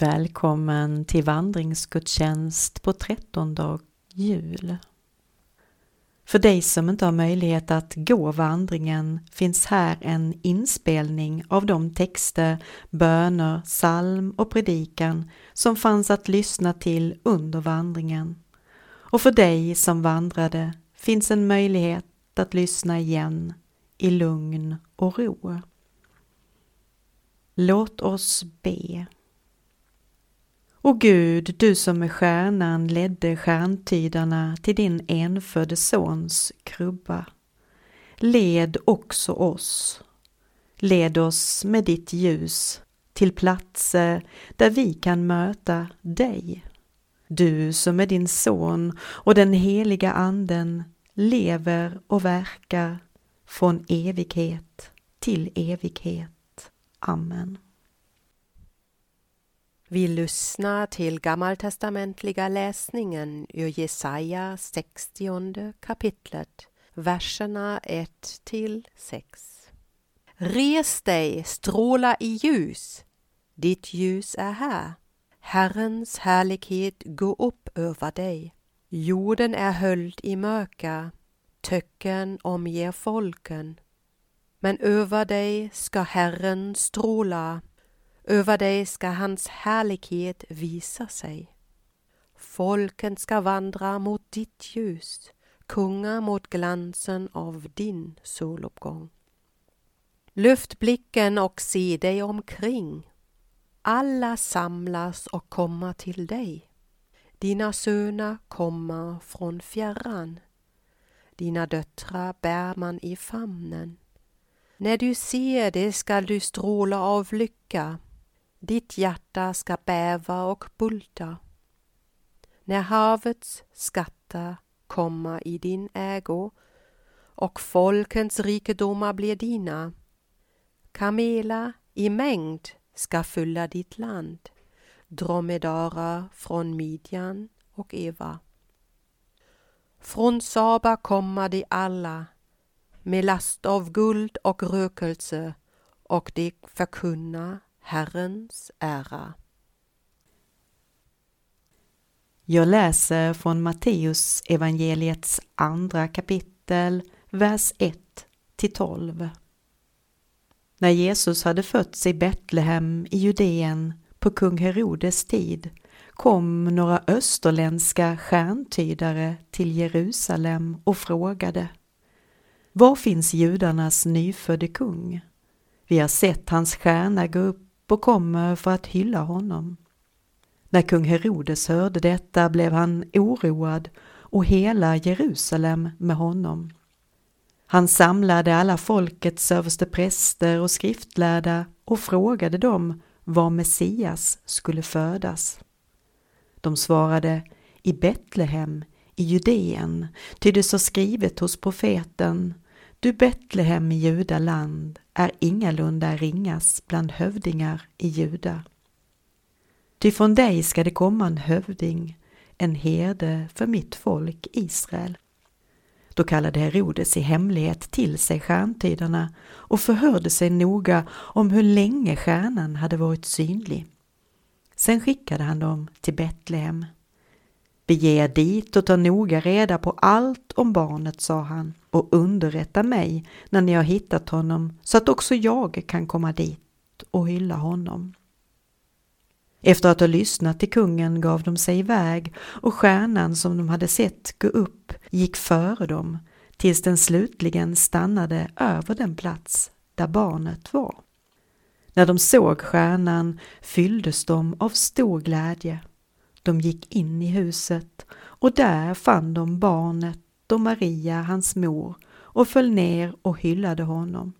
Välkommen till vandringsgudstjänst på trettondag jul. För dig som inte har möjlighet att gå vandringen finns här en inspelning av de texter, böner, psalm och predikan som fanns att lyssna till under vandringen. Och för dig som vandrade finns en möjlighet att lyssna igen i lugn och ro. Låt oss be. O Gud, du som med stjärnan ledde stjärntydarna till din enfödde sons krubba. Led också oss. Led oss med ditt ljus till platser där vi kan möta dig. Du som är din son och den heliga anden lever och verkar från evighet till evighet. Amen. Vi lyssnar till gammaltestamentliga läsningen ur Jesaja 60 kapitlet, verserna 1 till 6. Res dig, stråla i ljus, ditt ljus är här. Herrens härlighet går upp över dig. Jorden är höljd i mörker, töcken omger folken. Men över dig ska Herren stråla över dig ska hans härlighet visa sig. Folken ska vandra mot ditt ljus, kungar mot glansen av din soluppgång. Lyft blicken och se dig omkring. Alla samlas och kommer till dig. Dina söner kommer från fjärran. Dina döttrar bär man i famnen. När du ser det skall du stråla av lycka ditt hjärta ska bäva och bulta. När havets skatter komma i din ägo och folkens rikedomar blir dina. Kameler i mängd ska fylla ditt land, dromedarer från Midjan och Eva. Från Saba kommer de alla med last av guld och rökelse och de förkunnar Herrens ära. Jag läser från Matteus evangeliets andra kapitel, vers 1 till 12. När Jesus hade fötts i Betlehem i Judeen på kung Herodes tid kom några österländska stjärntydare till Jerusalem och frågade Var finns judarnas nyfödde kung? Vi har sett hans stjärna gå upp och kommer för att hylla honom. När kung Herodes hörde detta blev han oroad och hela Jerusalem med honom. Han samlade alla folkets överste präster och skriftlärda och frågade dem var Messias skulle födas. De svarade i Betlehem i Judeen, ty det står skrivet hos profeten du Betlehem i Judaland är ingalunda ringas bland hövdingar i Juda. Ty från dig ska det komma en hövding, en herde för mitt folk Israel. Då kallade Herodes i hemlighet till sig stjärntydarna och förhörde sig noga om hur länge stjärnan hade varit synlig. Sen skickade han dem till Betlehem. Bege er dit och ta noga reda på allt om barnet, sa han, och underrätta mig när ni har hittat honom så att också jag kan komma dit och hylla honom. Efter att ha lyssnat till kungen gav de sig iväg och stjärnan som de hade sett gå upp gick före dem tills den slutligen stannade över den plats där barnet var. När de såg stjärnan fylldes de av stor glädje. De gick in i huset och där fann de barnet och Maria, hans mor, och föll ner och hyllade honom.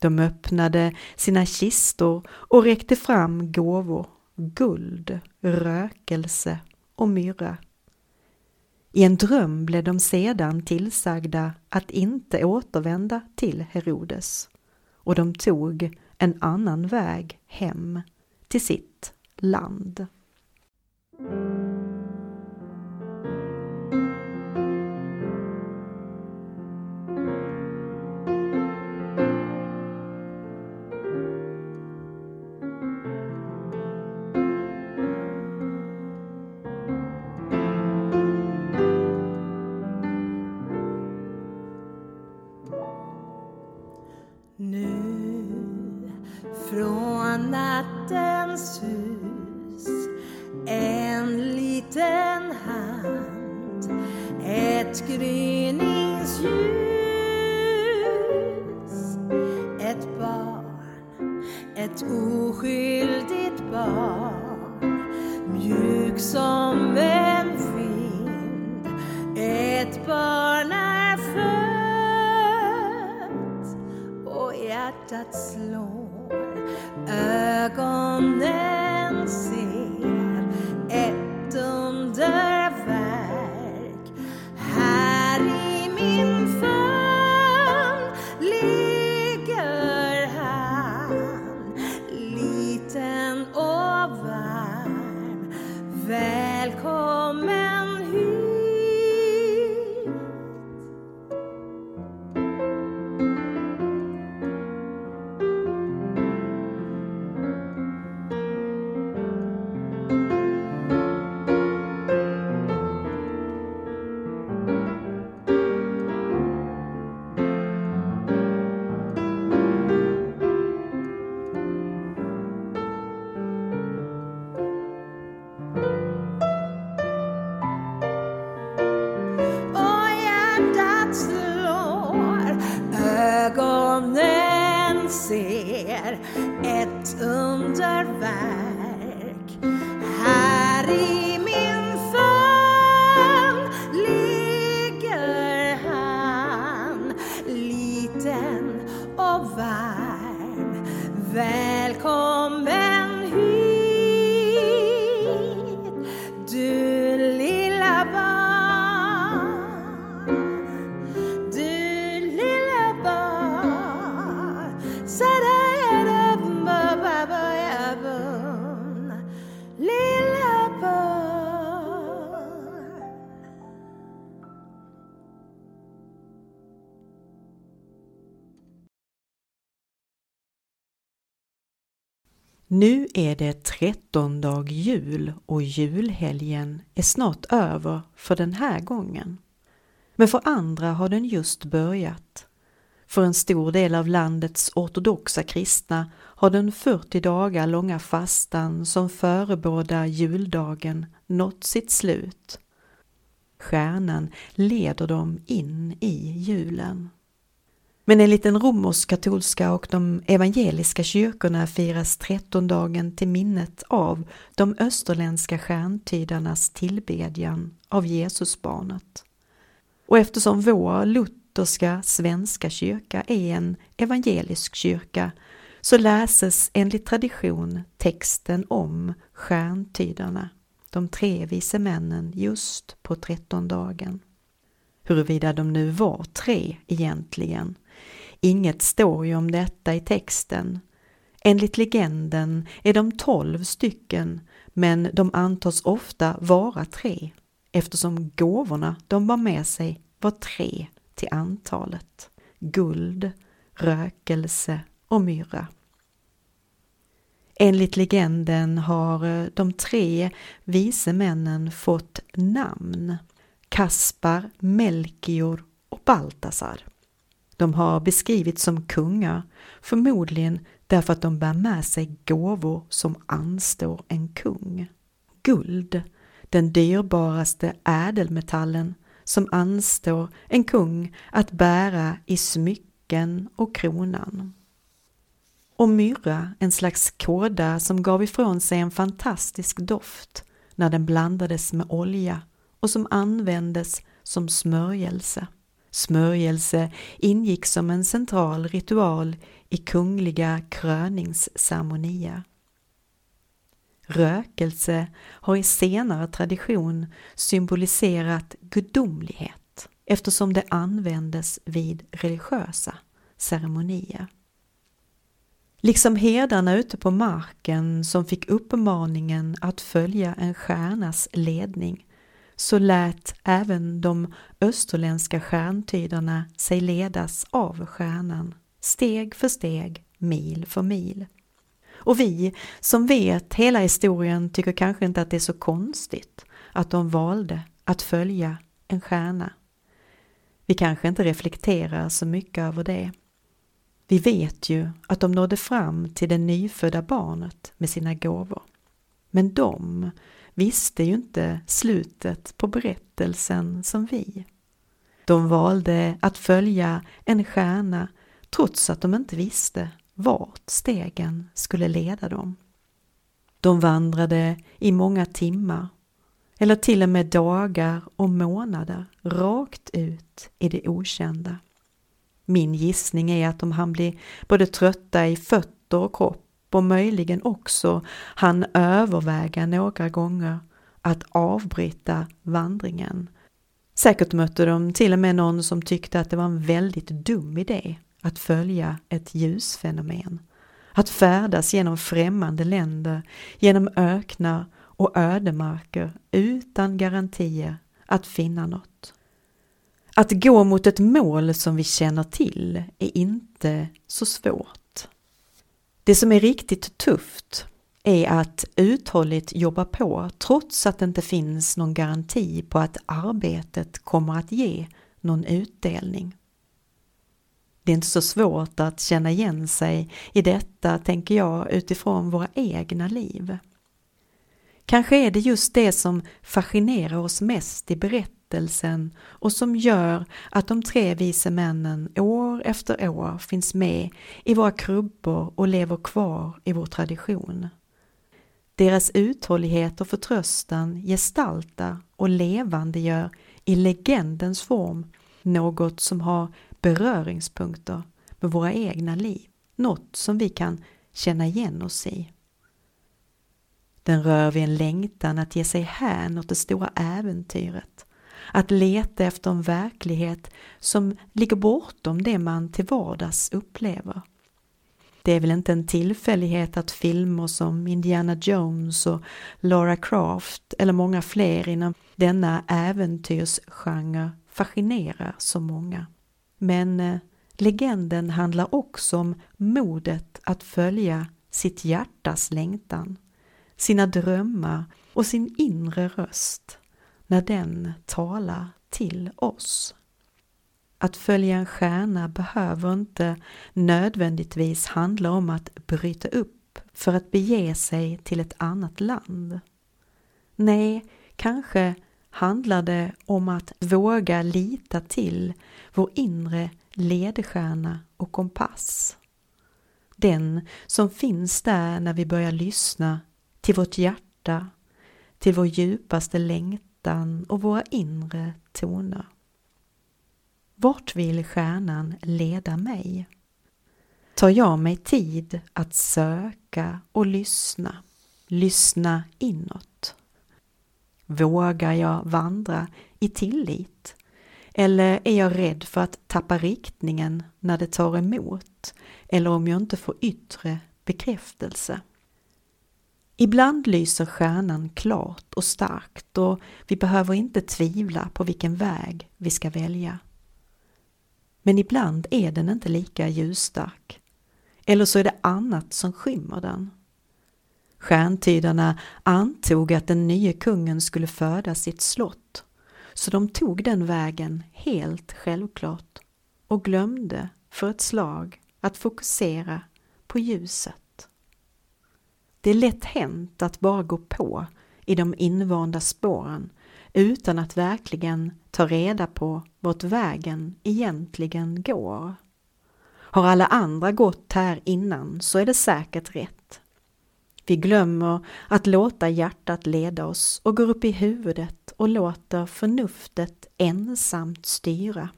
De öppnade sina kistor och räckte fram gåvor, guld, rökelse och myrra. I en dröm blev de sedan tillsagda att inte återvända till Herodes och de tog en annan väg hem till sitt land. Och hjärtat slår Nu är det trettondag jul och julhelgen är snart över för den här gången. Men för andra har den just börjat. För en stor del av landets ortodoxa kristna har den 40 dagar långa fastan som förebådar juldagen nått sitt slut. Stjärnan leder dem in i julen. Men enligt den romersk-katolska och de evangeliska kyrkorna firas trettondagen till minnet av de österländska stjärntydarnas tillbedjan av Jesusbarnet. Och eftersom vår lutherska svenska kyrka är en evangelisk kyrka så läses enligt tradition texten om stjärntydarna, de tre vise männen, just på trettondagen. Huruvida de nu var tre egentligen. Inget står ju om detta i texten. Enligt legenden är de tolv stycken men de antas ofta vara tre eftersom gåvorna de bar med sig var tre till antalet. Guld, rökelse och myrra. Enligt legenden har eh, de tre vise männen fått namn. Kaspar, Melchior och Baltasar. De har beskrivits som kungar, förmodligen därför att de bär med sig gåvor som anstår en kung. Guld, den dyrbaraste ädelmetallen som anstår en kung att bära i smycken och kronan. Och myrra, en slags kåda som gav ifrån sig en fantastisk doft när den blandades med olja och som användes som smörjelse. Smörjelse ingick som en central ritual i kungliga kröningsceremonier. Rökelse har i senare tradition symboliserat gudomlighet eftersom det användes vid religiösa ceremonier. Liksom herdarna ute på marken som fick uppmaningen att följa en stjärnas ledning så lät även de österländska stjärntydarna sig ledas av stjärnan, steg för steg, mil för mil. Och vi som vet hela historien tycker kanske inte att det är så konstigt att de valde att följa en stjärna. Vi kanske inte reflekterar så mycket över det. Vi vet ju att de nådde fram till det nyfödda barnet med sina gåvor. Men de visste ju inte slutet på berättelsen som vi. De valde att följa en stjärna trots att de inte visste vart stegen skulle leda dem. De vandrade i många timmar eller till och med dagar och månader rakt ut i det okända. Min gissning är att de hann bli både trötta i fötter och kropp och möjligen också han överväga några gånger att avbryta vandringen. Säkert mötte de till och med någon som tyckte att det var en väldigt dum idé att följa ett ljusfenomen. Att färdas genom främmande länder, genom öknar och ödemarker utan garantier att finna något. Att gå mot ett mål som vi känner till är inte så svårt. Det som är riktigt tufft är att uthålligt jobba på trots att det inte finns någon garanti på att arbetet kommer att ge någon utdelning. Det är inte så svårt att känna igen sig i detta, tänker jag, utifrån våra egna liv. Kanske är det just det som fascinerar oss mest i berättelsen och som gör att de tre vise männen år efter år finns med i våra krubbor och lever kvar i vår tradition. Deras uthållighet och förtröstan gestaltar och levandegör i legendens form något som har beröringspunkter med våra egna liv, något som vi kan känna igen oss i. Den rör vid en längtan att ge sig hän åt det stora äventyret, att leta efter en verklighet som ligger bortom det man till vardags upplever. Det är väl inte en tillfällighet att filmer som Indiana Jones och Laura Croft eller många fler inom denna äventyrsgenre fascinerar så många. Men eh, legenden handlar också om modet att följa sitt hjärtas längtan, sina drömmar och sin inre röst när den talar till oss. Att följa en stjärna behöver inte nödvändigtvis handla om att bryta upp för att bege sig till ett annat land. Nej, kanske handlar det om att våga lita till vår inre ledstjärna och kompass. Den som finns där när vi börjar lyssna till vårt hjärta, till vår djupaste längtan och våra inre toner. Vart vill stjärnan leda mig? Tar jag mig tid att söka och lyssna, lyssna inåt? Vågar jag vandra i tillit? Eller är jag rädd för att tappa riktningen när det tar emot eller om jag inte får yttre bekräftelse? Ibland lyser stjärnan klart och starkt och vi behöver inte tvivla på vilken väg vi ska välja. Men ibland är den inte lika ljusstark. Eller så är det annat som skymmer den. Stjärntydarna antog att den nye kungen skulle föda sitt slott, så de tog den vägen helt självklart och glömde för ett slag att fokusera på ljuset. Det är lätt hänt att bara gå på i de invanda spåren utan att verkligen ta reda på vart vägen egentligen går. Har alla andra gått här innan så är det säkert rätt. Vi glömmer att låta hjärtat leda oss och går upp i huvudet och låter förnuftet ensamt styra.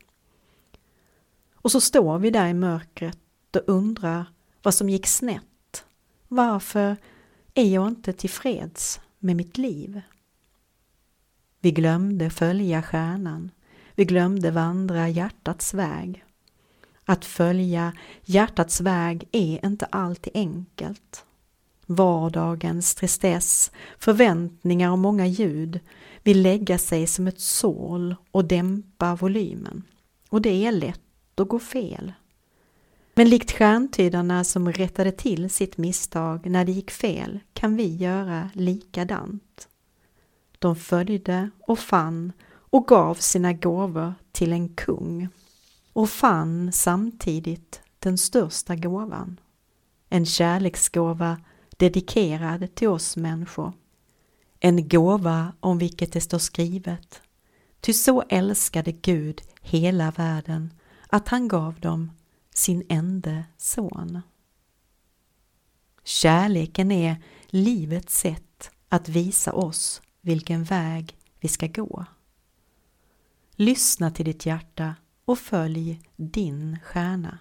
Och så står vi där i mörkret och undrar vad som gick snett. Varför är jag inte tillfreds med mitt liv? Vi glömde följa stjärnan. Vi glömde vandra hjärtats väg. Att följa hjärtats väg är inte alltid enkelt. Vardagens tristess, förväntningar och många ljud vill lägga sig som ett sål och dämpa volymen. Och det är lätt att gå fel. Men likt stjärntydarna som rättade till sitt misstag när det gick fel kan vi göra likadant. De följde och fann och gav sina gåvor till en kung och fann samtidigt den största gåvan. En kärleksgåva dedikerad till oss människor. En gåva om vilket det står skrivet. Ty så älskade Gud hela världen att han gav dem sin ende son. Kärleken är livets sätt att visa oss vilken väg vi ska gå. Lyssna till ditt hjärta och följ din stjärna.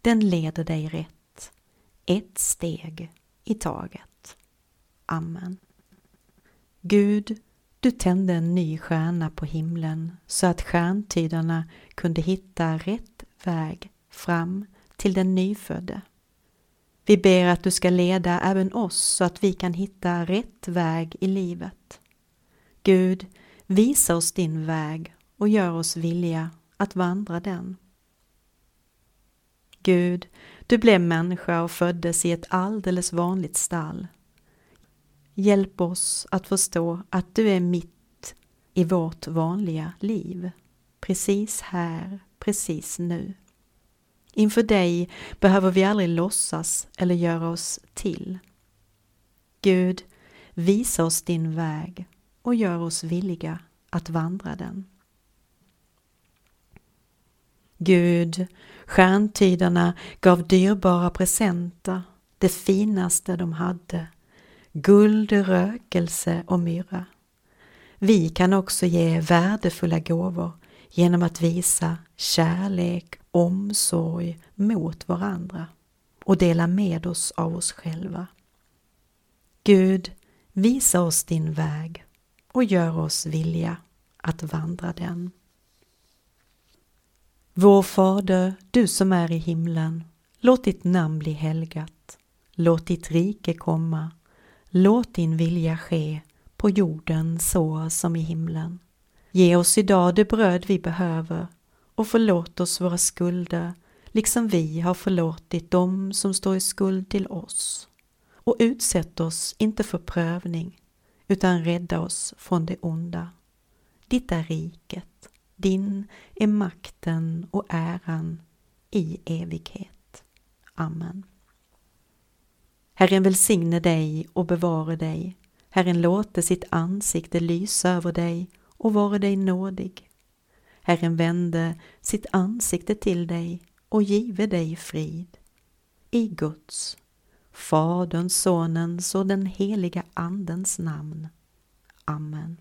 Den leder dig rätt, ett steg i taget. Amen. Gud, du tände en ny stjärna på himlen så att stjärntydarna kunde hitta rätt väg fram till den nyfödde. Vi ber att du ska leda även oss så att vi kan hitta rätt väg i livet. Gud, visa oss din väg och gör oss villiga att vandra den. Gud, du blev människa och föddes i ett alldeles vanligt stall. Hjälp oss att förstå att du är mitt i vårt vanliga liv, precis här, precis nu. Inför dig behöver vi aldrig låtsas eller göra oss till. Gud, visa oss din väg och gör oss villiga att vandra den. Gud, stjärntydarna gav dyrbara presenter, det finaste de hade, guld, rökelse och myrra. Vi kan också ge värdefulla gåvor genom att visa kärlek, omsorg mot varandra och dela med oss av oss själva. Gud, visa oss din väg och gör oss villiga att vandra den. Vår Fader, du som är i himlen, låt ditt namn bli helgat. Låt ditt rike komma. Låt din vilja ske på jorden så som i himlen. Ge oss idag det bröd vi behöver och förlåt oss våra skulder liksom vi har förlåtit dem som står i skuld till oss. Och utsätt oss inte för prövning utan rädda oss från det onda. Ditt är riket, din är makten och äran i evighet. Amen. Herren välsigne dig och bevare dig. Herren låte sitt ansikte lysa över dig och vare dig nådig. Herren vände sitt ansikte till dig och give dig frid. I Guds, Faderns, Sonens och den heliga Andens namn. Amen.